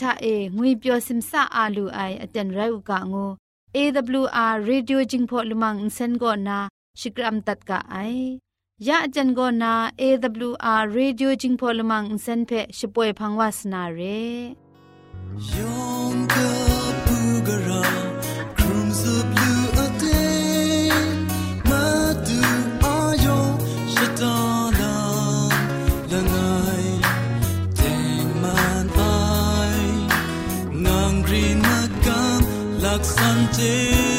ထအေငွေပျော်စင်ဆာအာလူအိုင်အတန်ရုတ်ကငို AWR Radio Jingpho Lumang Insen go na Shikram tat ka ai ya ajan go na AWR Radio Jingpho Lumang Insen phe shpoe phangwas na re Yong What's until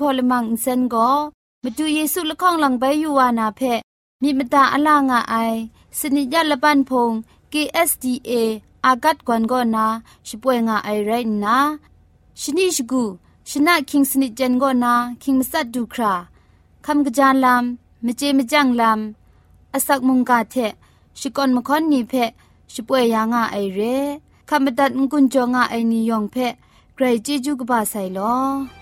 พอลมังเซนก็มาดูเยซูละข้องหลังใบยูวานาเพมีมตาอลางอไอสนิยาละปันพง KSDA อากัดกวนกอนาช่วยงาไอไรนะชนิชกูชนะคิงสนิจันกอนาคิงมัสัดดูคราคำกระจานลำมเจมจังลำอสักมุงกาเทชิกอนมคอนนีเพช่วยยางาไอเรคำบัดงกุนจงาไอนิยองเพไกรจิจูกบาไซลอ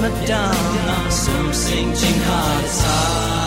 องมิดมาด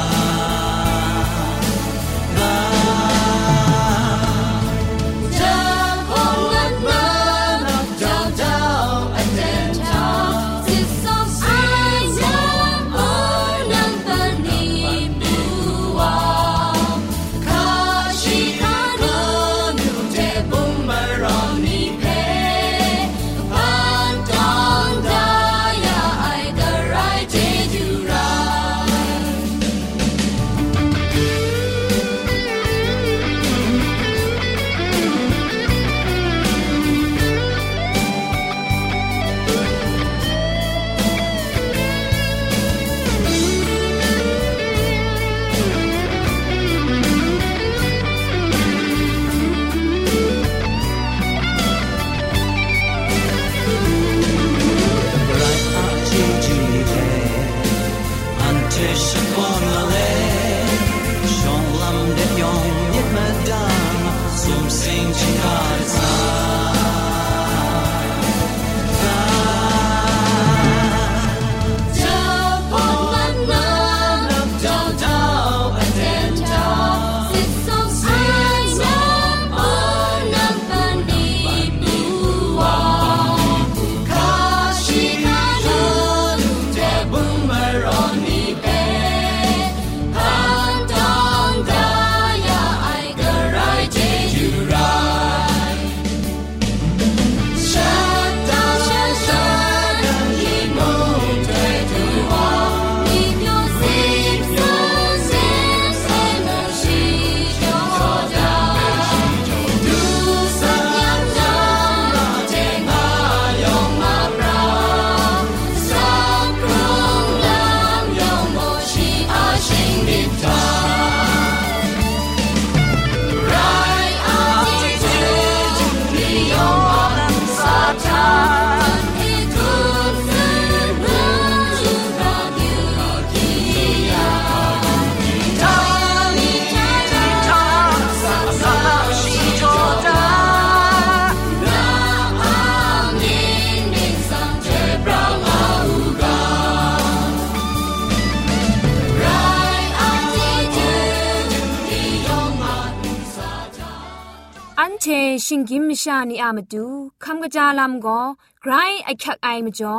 ชชิงกิมชานีอามาดูคำกระจาลำก็ไกรไอคักไอมาจ่อ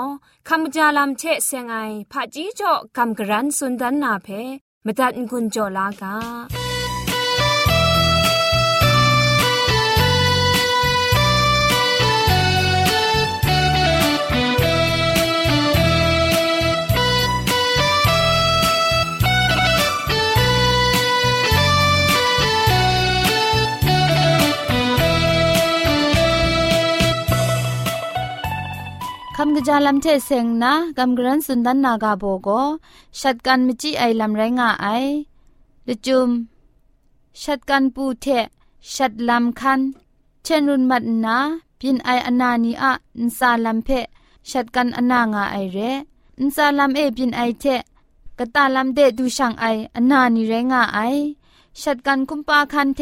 คำกระจาลำเชเซงไอผาจีจ่อคำกระรันสุนดันนาเพมตัดกุญจ่อลากา ำกระจาลำเทเซงนะกำกรันสุนดันนากาโบโกชัดกันมจีไอลำไรงาไอละจุมชัดกันปูเทชัดลำคันเช่นรุนมัดนาพินไออนานีอะนซาลำเพชัดกันอนางาไอเรนซาลำเอพินไอเทกะตาลำเดดูช่างไออนานีไรงาไอชัดกันคุมปาคันเท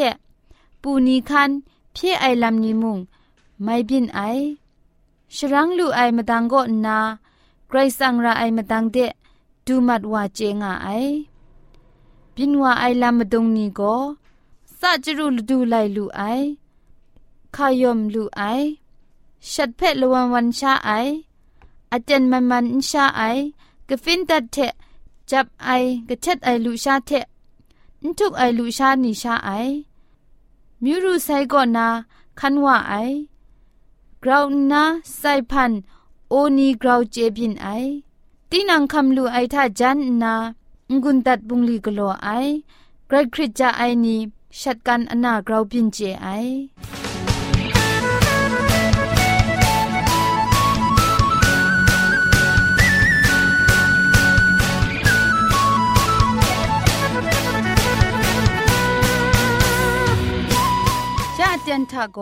ปูนีคันพียไอลำนิมุงไม่บินไอ ชรังลูไอมาดังก็นาไกรสังราไอมาดังเดดูมัดว่าเจงาไอบินว่าไอลามดงนีก็สะจรุลดูไลลูไอขายอมลูไอชัดเพะละวันวันชาไออาจารย์มันมันชาไอกะฟินตัดเทจับไอกะเช็ดไอลูชาเทนทุกไอลูชานีชาไอมิรูไซก็นาคันว่าไอ กราวนาไซพันโอนีกราวเจบินไอตีนังคำลูไอท่าจันนางุนตัดบุงลีกโลไอเกรคริจจาไอนีชัดกันอนากราวบินเจไอจะเตียนทาโก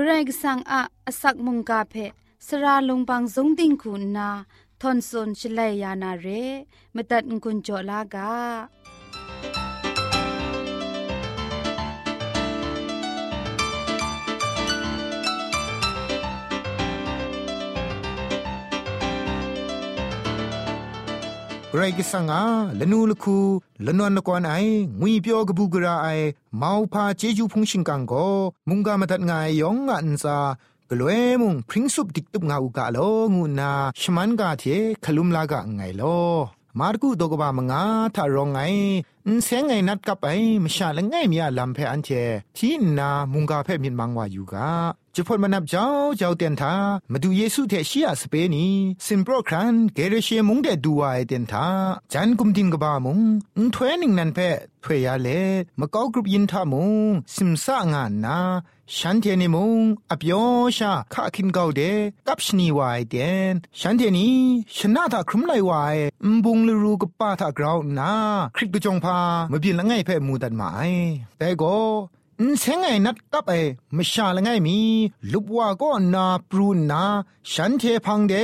กรกสังอาอสักมุงกาเพสระลงบางสงติงคุณนาทอนซนชลัยยานาเรมตัดกุญจลากา ไรกิสังอาละนูละคูละนวนละกวนไองุยเปียวกบูกราไอมาวพาเจจูพุงชิงกังโกมุงกามาตัดงายยองอันซากลวยมุงพริ้งสุบดิกตุบงาอุกาโลงูนาชมันกาเทคลุมลากะไงโล มาร์กูดกบามงาทารองไงนเสงไงนัดกับไอมชาละไงมีอาลัมเพอันเทที่นามุงกาเพมินมังวาอยู่กาจะพดมานับเจ้าเจ้าเตียนทามาดูเยซูเทชียสเปนีสิมโปรครันเกเรเชมุงเดดูวายเตียนทาจันกุมดิงกบามุงนถวยนิงนันเพถวยยาเลมะกอกรุบยินทามุงสิมสะงานนา ฉันเทนิมุงอพยวชาข้าคินเกาเดกับชนีวายเดนฉันเทนีชนะถ้าครุมไลวายมบุงลรูกับป้าตากราวนา คริกกจงพามาบินละไงเพ่มูดันหมายแต่ก็ นเซงไงนัดกับไอมชาละไงมีลุบว่าก็นาปรูนนาฉันเทพังเด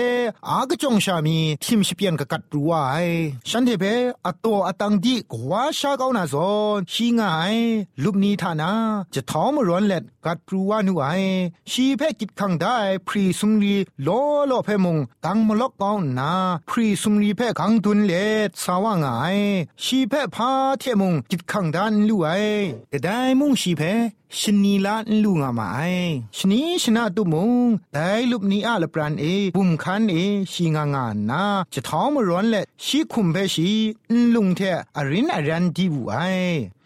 อากจงชามีทิมชิเปียนกกัดปรูวายฉันเทเปอตัวอตังดีกว่าชาเกานาซอนชีงายลุบนี้ทานาจะท้อมร้อนเล็ดกัดปรูวานูไอชีเพกิดขังได้พรีสุมรีโลโลเพมงกังมลกกองนาพรีสุมรีเพกังตุนเล็ดสาวงายชีเพพาเทมงกิดขังดานลู่ไอกระไดมุงชีเพชนีลาลูงามาไอชนีชนะตุมงไดลุบนี้อาลปรันเอบุมคันเอชีงางานนาจะท้องมร้อนและชีคุมเพชีลุงเทอรินอรันดีบุไอ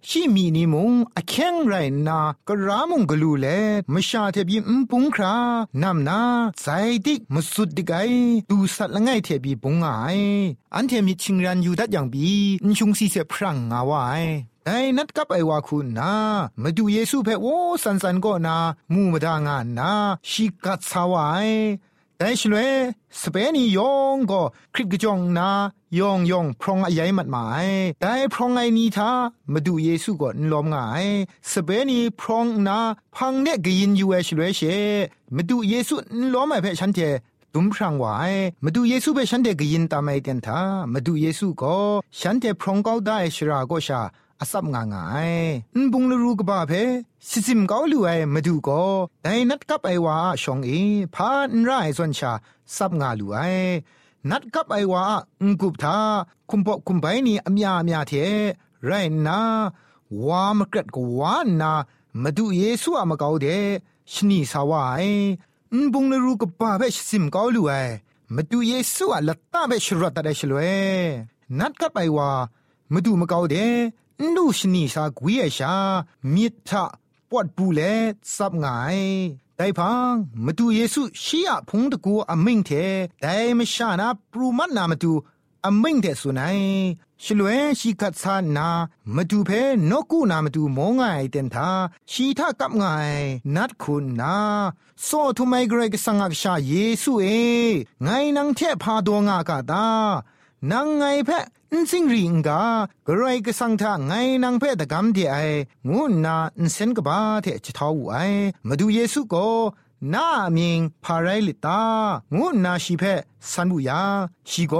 ชีมีนิมงอแข็งไรนากระมงกลูเลมชาเทบีมปุงครานำนาใจดิกมสุดดิไกดูสัตละไงเทบีปุงไออันเทมิชิงรันอยู่ดัดอย่างบีนชุงซีเสพรังงาวไอ ไอ้นัดกับไอวาคุณนามาดูเยซูเพ่โอสันสันก็นามูมาดางานนาชิกัดสาวไอแต่ชลวยสเปนียองก็คริกจองนายองยองพรองอายมัดหมายแต่พรองไอนี้ท่ามาดูเยซูก็นลอมงายสเปนีพรองนาพังเนกยินยูเอชลวยเชมาดูเยซูนลอมไอเพ่ฉันเทตุมพรางวายมาดูเยซูเปฉันเดกยินตามไอเตนทามาดูเยซูก็ฉันเทพรองเก้าได้ชราก็ชา อาศับงางายนบุงลรูกบ้าเพสิจิมเกาลูไอมาดูก็แต่นัดกับไอว่าชองเอพานไรส่วนชาซับงาลูไอนัดกับไอว่าอุกุบทาคุมปอคุมไปนี่อมยาอมยาเทไรนาวามกรดกวานนามาดูเยซูอะมะเกาเดชนีสาวายนบุงลรูกบ้าเพสิจิมเกาลูไอมาดูเยซูอะละตาเบชรัตได้ชลเวนัดกับไอว่ามาดูมะเกาเด นูชนีสากวีเอชา มิทะปวดปูเลซับไงายแต่พังมาดูเยซูชียพงตะกูอมิงเทแต่ไม่ชานาปรูมันนามาดูอมิงเทสุนัยชลเวชีกัดซานามาดูเพนกูนามาดูมองไงเต็นทาชีทากับไงนัดคุณนาโซทุไมเกรกสังอักชาเยซูเอไงนังเทพาดวงอากาตานังไงเพ นสิงริงกากรายกสังทาไงนางเพ่ตะกำที่ไองูนาอินเซนกบ้าเทจิทาวไอมาดูเยซูก็นามิงพาไรลิตางูนาชีเพสันบุยาชีโก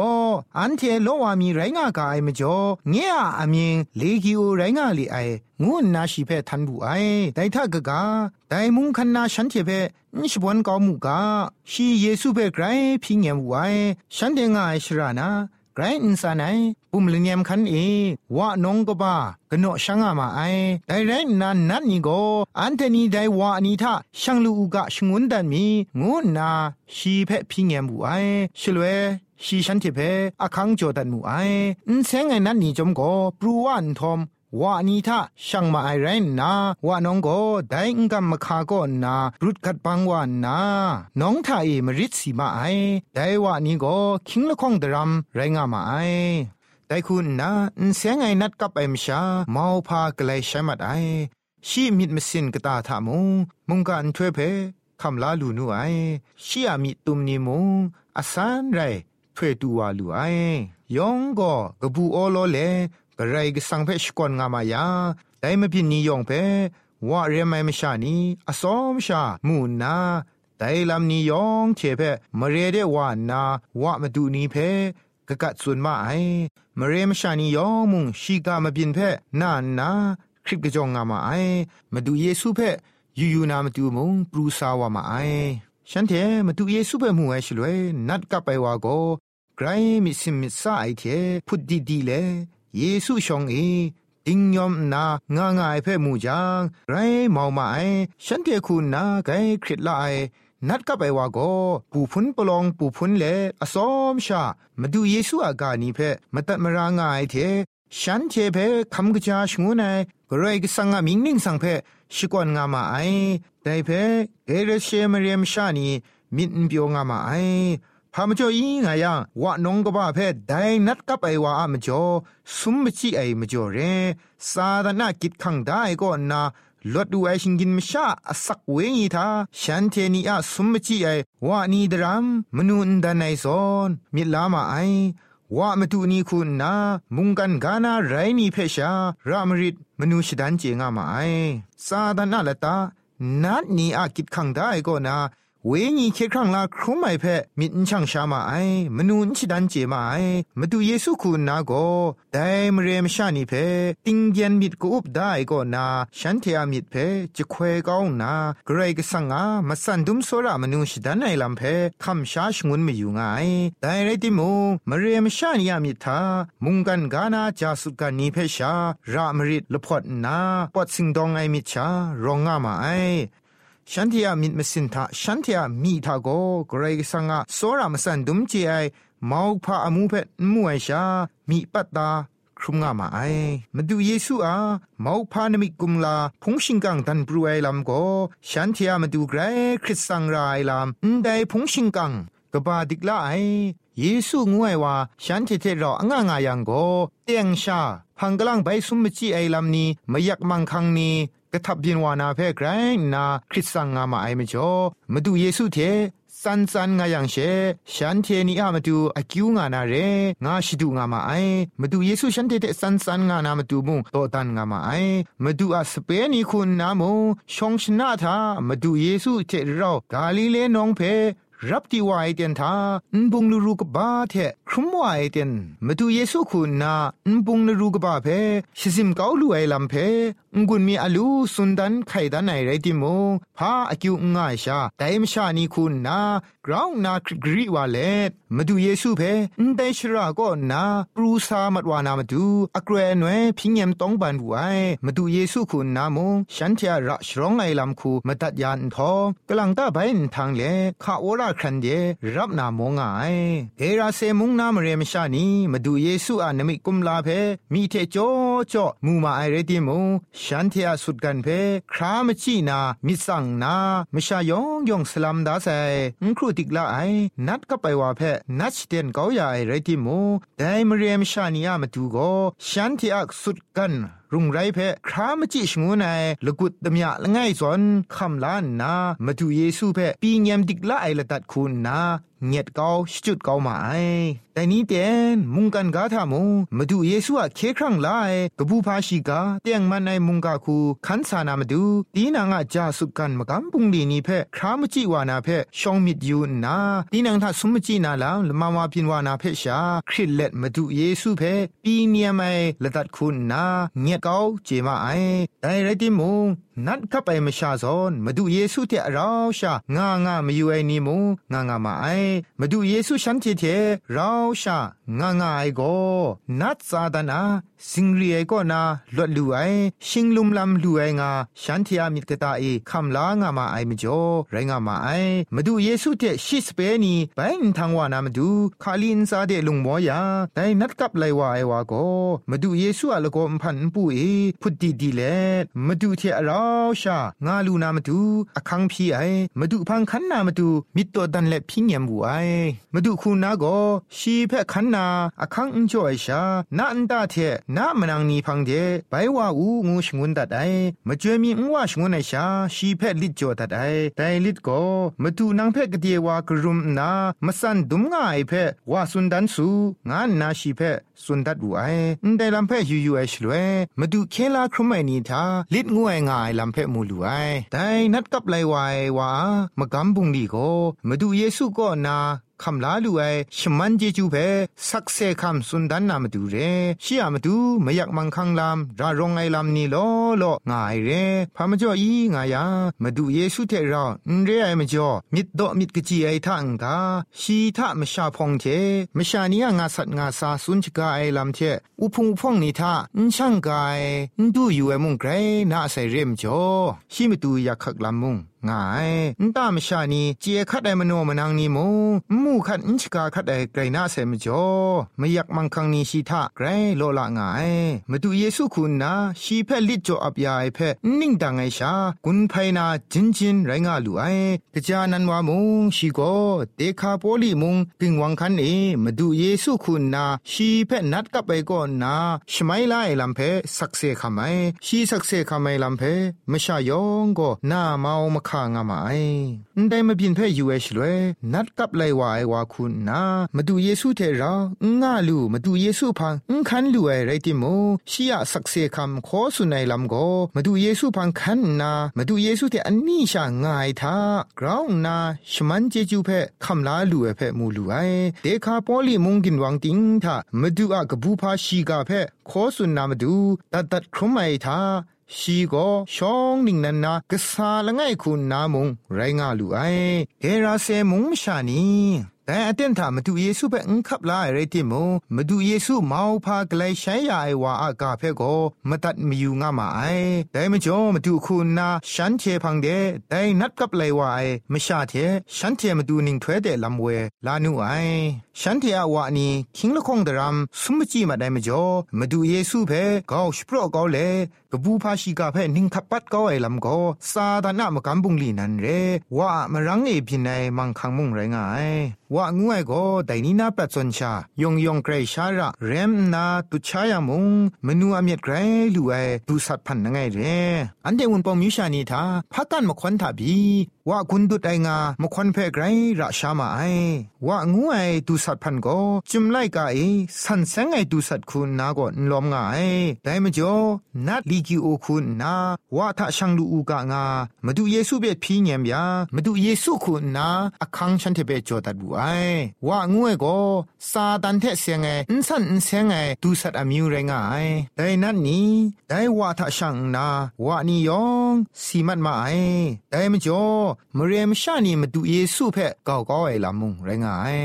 อันเทโลวามีไรงากายมจ่อเงียอามิงเลกิโอไรงาลีไองูนาชีเพทันบุไอไดทากกาไดมุงคันนาฉันเทเพนิชบวนกอมุกาชีเยซูเพไกรพิงเงวไอฉันเดงไอชรานา ไรอินสานไอปุ่มลเนียมคันเอวะนงกบากโนช่างอามาไอแต่ไรนันนันนี่โกอันเทนีไดวะนีทาช่างลูกะชงวนดันมีงูนาชีเพพิงเงมูไอชลเวชีฉันทิเพอคังโจดันมูไออินเซงไอนันนี่จอมโกปรูวันทอม วานีทาช่างมาไอไรนนาว่าน้องโกได้งกัมมคาโกนารุดกัดปังวานนาน้องทาเอมริดสีมาไอได้วานีโกคิงละคองดรัมไรงามาไอแต่คุณนะเสียงไอนัดกับไอมชาเมาพากลายใช้มัดไอชีมิดมสินกตาทามุงมุงกันช่วยเพคำลาลูนูไอชีอามิตุมนีมุงอาสานไรช่วยตัวลูไอยองก็กบูโอโลเล กระไรก็สังเพชกวนงามายาแต่ไม่พินนิยองเพว่าเรียไม่มชานีอสอมชามูนาแต่ลำนิยองเชเพมเรเดว่านาว่ามาดูนี้เพกะกัดส่วนมาไอมเรมชานียองมุงชีกามาบินเพนานาคริปกกะจองงามาไอมาดูเยซูเพยูยูนามาดูมุงปรูซาวามาไอฉันเทมาดูเยซูเพมูไอชลวยนัดกับไปว่าโกไกรมิสิมิสาไอเทพุดดีดีเล เยซูชองเอดิงยอมนางางายเพ่มูจางไรเมามาไอฉันเทคุณนาไกคริตลาไอนัดกับไปว่าก็ปูพุนปลองปูพุนเลอสอมชามาดูเยซูอากานีเพ่มาตัดมารางายเทฉันเทเพ่คำกระจาชงูนายกรกสังามิงนิ่งสังเพ่ชิกวนงามาไอแต่เพ่เอเรเชมเรียมชานีมินเปียวงามาไอ พามจ่ออีงายังวะนงกบ้าเพ่ไดนัดกับไอวาอามจ่อสุมมจีไอมจ่อเรสาดนากิดขังได้ก็นาลดดูไอชิงกินมชาอสักเวงีทาฉันเทนีอาสุมจีไอวานีดรามมนุนดานไอซอนมิลามาไอว่ามาดูนี่คุณนะมุงกันกานาไรนี่เพชารามริดมนุษย์ดันเจงามาไอซาดานาละตานัดนี้อากิดขังได้ก็นะ เวญีเคครั้งลาครุมไม่เพมินช่างชามาไอมนูนชิดันเจมาไอมาดูเยซูคุณนาโกแต่มเรมชานีเพติงเยนมิดกูอุบได้ก็นาฉันเทียมิดเพจะควยก้าวนาเกรกสังอามาสันดุมโซรามนูชิดันไอลำเพคำชาชงุนไม่อยู่ไงแต่ไรติมูมเรมชานียามิทามุงกันกานาจาสุกันนีเพชารามริดลพอดนาปอดสิงดองไอมิชารองงามาไอ ฉันที่อามิดมสินทาฉันที่อามีทาโกเกรกสังอาโซรามสันดุมจีไอมาวพาอมูเพมวยชามีปัตตาครุมงามาไอมาดูเยซูอามาพานมิกุมลาพงชิงกังดันปรูไอลำโกฉันที่อามาดูไกรคริสสังรายลำนใดพงชิงกังกบาดิกลาไอเยซูงวยว่าฉันเทเทรออ่างงายังโกเตียงชาพังกลังไปสุมจีไอลำนี้มายักมังคังนี้ กระทับยินวานาเพ่ไกรนาคริสสังงามาไอมจ่อมาดูเยซูเทสันสันงายังเชฉันเทนีอามาดูอากิวงานาเรงาชิดูงามาไอมาดูเยซูฉันเทเตสันสันงานามาดูมุงโตตันงามาไอมาดูอาสเปนีคุณนามุชองชนาทามาดูเยซูเทเรากาลิเลนองเพ รับที่วายเตียนทาอุบุงลูรูกบ้าเทครุมวายเตียนมาดูเยซูคุณนาอุบุงลรูกบ้าเพชิซิมเกาลูไอลำเพงกุนมีอลูสุนดันไข่ดันไหนไรติโมพาอากิวง่ายชาแต่มชานีคุณนา กราวนาคกรีวาเลมาดูเยซูเพนเดชราก็นาปรูซามัดวานามาดูอักเรนเวพิญญมต้องบันบุไอมาดูเยซูคุณนาโมฉันเทียระชรองไอลำคูมาตัดยานทอกลังตาไปทางเลข้าโอราครันเดรับนามงายเอราเซมุงนามเรมชานีมาดูเยซูอานมิกุมลาเพมีเทโจ จมูมาไอเรติมูฉันเทียสุดกันเพครามจีนามิสังนามิชายองยองสลัมดาใสอุครูติกลาไอนัดก็ไปว่าเพนัดเตียนเกาใหญ่ไรติโมแต่มเรียมชานียามาดูก็ฉันที่อักสุดกัน รุงไรเพครามจิชงูนายละกุดตมยะละไงสอนคำลานนามาดูเยซูเพปีเงียมดิกละไอละตัดคุณนาเงียดเกาชุดเกาหมาไอแต่นี้เตียนมุงกันกาทามูมาดูเยซูอะเคครั้งไลกบูพาชิกาเตียงมันในมุงกาคูขันสานามาดูตีนางอาจาสุกันมกำปุงดีนี้เพครามจิวานาเพชองมิดยูนาตีนางทัสมจินาลาละมามาพินวานาเพชาคริเล็ดมาดูเยซูเพปีเนียมไอละตัดคุณนาเงียดเกาเจมาไอแต่ไรติมุงนัดขับไปมชาซอนมาดูเยซูเทเราชางางามาอยู่ไอนี่มูงางามาไอมาดูเยซูฉันเทเทเราชางางาไอโกนัดซาดานาสิงรีไอก็นาลดลูไอชิงลุมลำลูไองาฉันเทียมิตกตาเอคำลางามาไอมจ่อไรงามาไอมาดูเยซูเทชิสเปนีไปนทางวานามาดูคาลินซาเดลุงมอยาแต่นัดกับไลวาไอวาโกมาดูเยซูอะละก็พันปูเอพุดดีดีเลมาดูเทเราชางาลูนามาดูอคังพี่ไอมาดูพังคันนามาดูมิตรดันและพิญญมบูไอมาดูคูนาโกชีเพคันนาอคังอุจอยชานาอันตาเทนามนังนีพังเดไปว่าอูงูชงุนตัดไอมาเจวยมีอว่าชงุนไอชาชีเพลิดจอตัดไอแต่ลิดก็มาดูนางเพกเดียวากรุมนามาสันดุมง่ายเพว่าสุนดันสูงานนาชีเพ สุนดัดบูไอได้ลำเพยูยูไอชลวยมาดูเคลาครุมไอนีทาลิดงวยง่ายลำเพมูลูไอแต่นัดกับไลวายว่ามากำบุงดีก็มาดูเยซูก็นา คำลาลูไอชมันเจจูเพสักเซคำสุนดันนามาดูเรชียมาดูไม่อยากมังคังลามรารองไอลามนี่ลอลองายเรพามจ่ออีงายามาดูเยซูเทราเรไอมาจ่อมิดดอมิดกจีไอทังกาชีทะมชาพองเทมชานียงาสัตงาซาสุนชกาไอลามเทอุพุงพองนิทาอุช่างกายดูอยู่ไอมุงไกรนาใส่เรมจ่อชีมาดูอยากขักลามมุงงายนตามชานีเจียคัดไอมโนมนางนีโมมูคัดอินชกาคัดไอไกรนาเซมจ่อไม่อยากมังคังนีชีทะไกรโลละงายมาดูเยซูคุณนาชีเพลิจจ่ออับยาไอเพนิ่งดังไอชากุนไพนาจินจินไรงาลูไอกะจานันวามุงชีโกเตคาโปลีมุงกิงวังคันเอมาดูเยซูคุณนาชีเพนัดกับไปก่อนนาชไมไลลัมเพสักเซคำไมชีสักเซคำไมลัมเพมชายองก็นาเมามาคางามไอได้มาบินเพ่ยูเอชเลยนัดกับไลวายวาคุณนามาดูเยซูเทราง่าลูมาดูเยซูพังคันลูไอไรติโมชียสักเซคำขอสุนัยลำโกมาดูเยซูพังคันนามาดูเยซูเทอันนี้ชาง่ายทากราวนาชมันเจจูเพ่คำลาลูเอเพ่มูลูไอเดคาปอลีมุงกินวังติงทามาดูอะกบูพาชีกาเพ่ขอสุนนามาดูตัดตัดครุมไอทา ชีก็ช่องนิ่งนันนากษาละไงคุณนามุงไรงาลูไอเดราเซมุงชานีแต่อเต็นถามาดูเยซูเปอังคับลาอะไรที่มูมาดูเยซูมาพากลายใช้ยาไอวาอากาเพโกมาตัดมีอยู่งามาไอแต่ไม่จอมาดูคุณนาฉันเทพังเดแต่นัดกับเลยว่าไอไม่ชาเทฉันเทมาดูนิ่งถ้วยเดลำเวลานูไอฉันเทอาวานีคิงละคงดรามสุมจีมาได้ไม่จอมาดูเยซูเพกาวสปรอกาเลยกบูพาชิกาเพนิ่งขับปัดก็ไอลำก็ซาดานะมกันบุงลีนันเรว่ามารังเอพินัยมังคังมุงไรงายว่างวยก็แต่นี่นาปรัชนชายงยงเกรชาระเรมนาตุชายามุงมนูอเมียดไกรลูไอดูสัตพันนังไงเรอันเดวุนปองมิชานีทาพักกันมาควันทาบี ว่าคุณดุดไองามควันเพ่ไกรระชามาไอว่างวยดูสัตพันก็จุมไลกาไอสันแสงไอดูสัตคุณนาก็นลอมงาไอแต่มจ่อนัดลีกิโอคุณนาว่าถ้าช่างลูอูกางามาดูเยซูเบพีเงียมยามาดูเยซูคุณนาอคังฉันเทเบจอดัดบูไอว่างวยก็ซาตันเทเสียงไงอินสันอินเสียงไงดูสัตอมิวไรงายแต่นั่นนี้แต่ว่าถ้าช่างนาว่านี่ยองสีมัดมาไอแต่มจ่อมเรียมชานีมาดูเยซูเพ่ก่าวก่าวไอลามุงไรงาย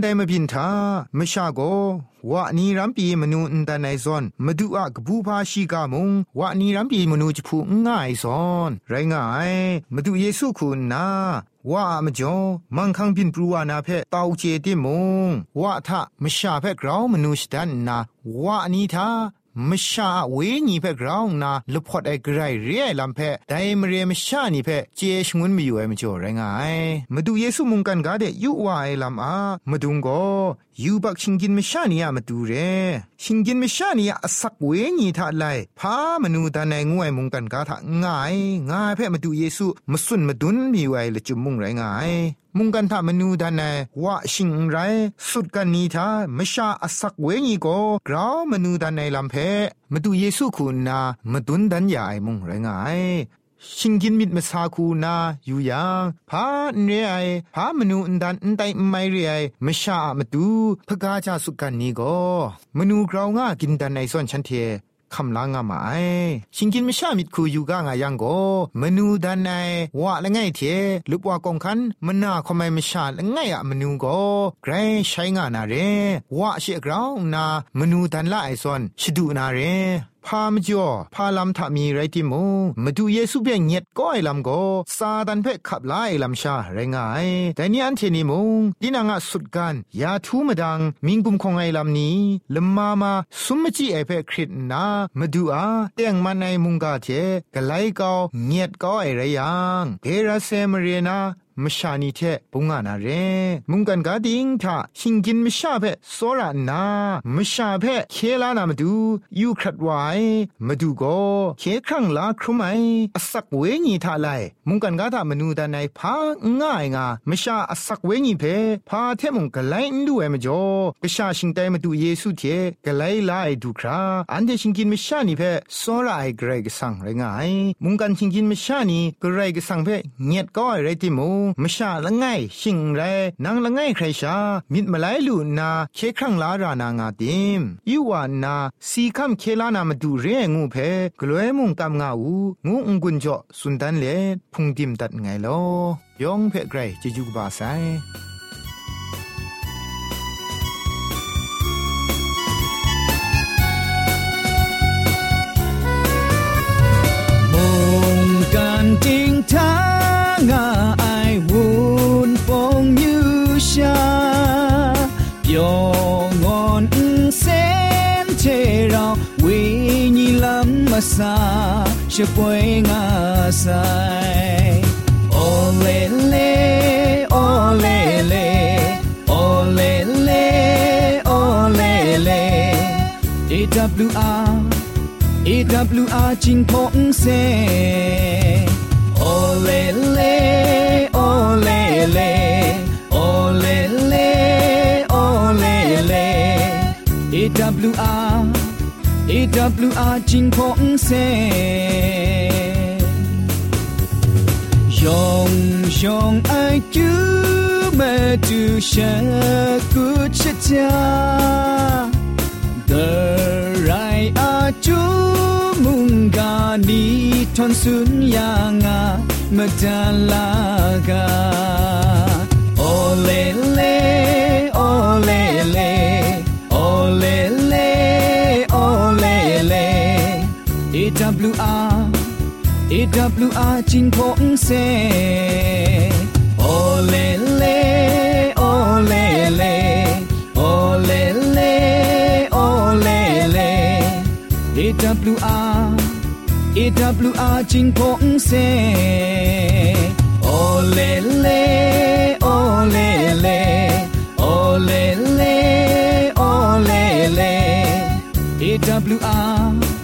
ได้มาพินทามชาโกวะนีรัมปีมนูอันตนไอซอนมาดูอะกบูพาชีกามงวะนีรัมปีมนูจพูง่ายซอน ไรงายมาดูเยซูคุณนาว่ามจ่อมังคังพินปรูวานาเพตาวเจติมงว่าทะมชาเพกราวมนูสตันนาว่านี้ทา มชาเวญีเพกราวนาลพอดไอไกรเรียลำเพไดมเรียมชานีเพเจชงุนมีอยู่ไอมจ่อไรงายมาดูเยซูมุงกันกาเดยุวาไอลำอามาดุงโกยูบักชิงกินมชานียมาดูเรชิงกินมชานียอสักเวญีทาไลพามนูตาในงวยมุงกันกาทะง่ายง่ายเพมาดูเยซูมาสุนมาดุนมีไว้ละจุมุงไรงาย มุงกันทามนูดานายว่าชิงไรสุดกันนี้ทามชาอสักเวญีโกกราวมนูดานายลำเพมาดูเยซูคุณนามาดุนดันยายมุงไรงายชิงกินมิดมาซาคูนาอยู่ยังพาเรียไอพามนูอันดันอันไตไม่เรียไมชามาดูพกาจาสุกันนี้ก็มนูกราวง่ากินดันในส่วนฉันเท คำลางามาไอชิงกินไม่ชามิดคูอยู่ก้างายังโกมนูดันไอว่าละไงเทลุบว่ากองคันมันาคอมไม่ไม่ชาละไงอะมนูโกไกรใช้งานาเรว่าเชกราวนามนูดันละไอซอนชดูนาเร พามจ่อพาลำทามีไรติมูมาดูเยซูเปียงเงียดก็ไอลำก็ซาดันเพ่ขับไล่ลำชาไรงาย แต่นี่อันเทนิมุงดินางะสุดกันยาทูมาดังมิงกุมคงไอลำนี้ลมมามาสุมจีไอเพ่คริตนามาดูอาเตียงมันในมุงกาเจกไลก็เงียดก็ไอไรยังเกราเซมเรนา มชานีเทปุงานาเรมุงกันกาดิงทาชิงกินมชาเพโซรานามชาเพเคลานามาดูยูครัดไวมาดูโกเคครั้งลาครุไมอสักเวญีทาไลมุงกันกาทามนูดานายพาง่ายงามชาอสักเวญีเพพาเทมุงกไลนดูเอมจ่อกชาชิงไตมาดูเยซูเทกไลลาไอดูคราอันเดชิงกินมชานีเพโซราไอเกรกสังไรงายมุงกันชิงกินมชานีเกรกสังเพเงียดก็ไอไรติมุงมชาละไงชิงไรนางละไงใครชา มิดมาไลลูนาเคครั้งลารานา งาติมยูวานาสีคำเคลานามาดูเรงูเพกลัวมุงตามงาอูงูองกุนจ่อสุนดันเลพุงดิมตัดไงลอยองเพไกรจะยุกบาไซ xa sẽ quay ngã sai ô lê lê ô lê lê ô lê lê ô lê lê AWR AWR จิงพงเซโอเลเลโอเลเลโอเลเลโอเลเล AWR AWR จิงพงเซ ยองไอจูมาดูชะกุชะจา The right are chu munga ni thon sun ya nga madalaga ole le ole le ole le ole le AWR AWR จิงพงเซ ole le ole le ole le ole le AWR AWR จิงพงเซ ole le ole le ole le ole le AWR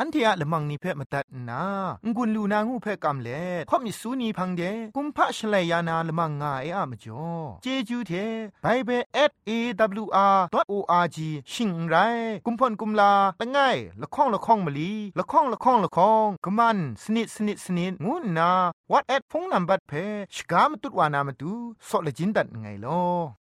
อันเที่อะละมังนิเพ่มาตัดนางุนลูนางูเพ่กำเล่ข่อมิสูนีพังเดกุมพะชเลยานาละมังงาเออะมจ่อเจจูเทไบเบิล @awr.org ชิงไรกุมพ่นกุมลาละไงละข้องละข้องมะลีละข้องละข้องละข้องกะมันสนิดสนิดสนิดงูนา what at พงนัมบัดเพ่ชกามตุดวานามตุซอเลจินดัดไงลอ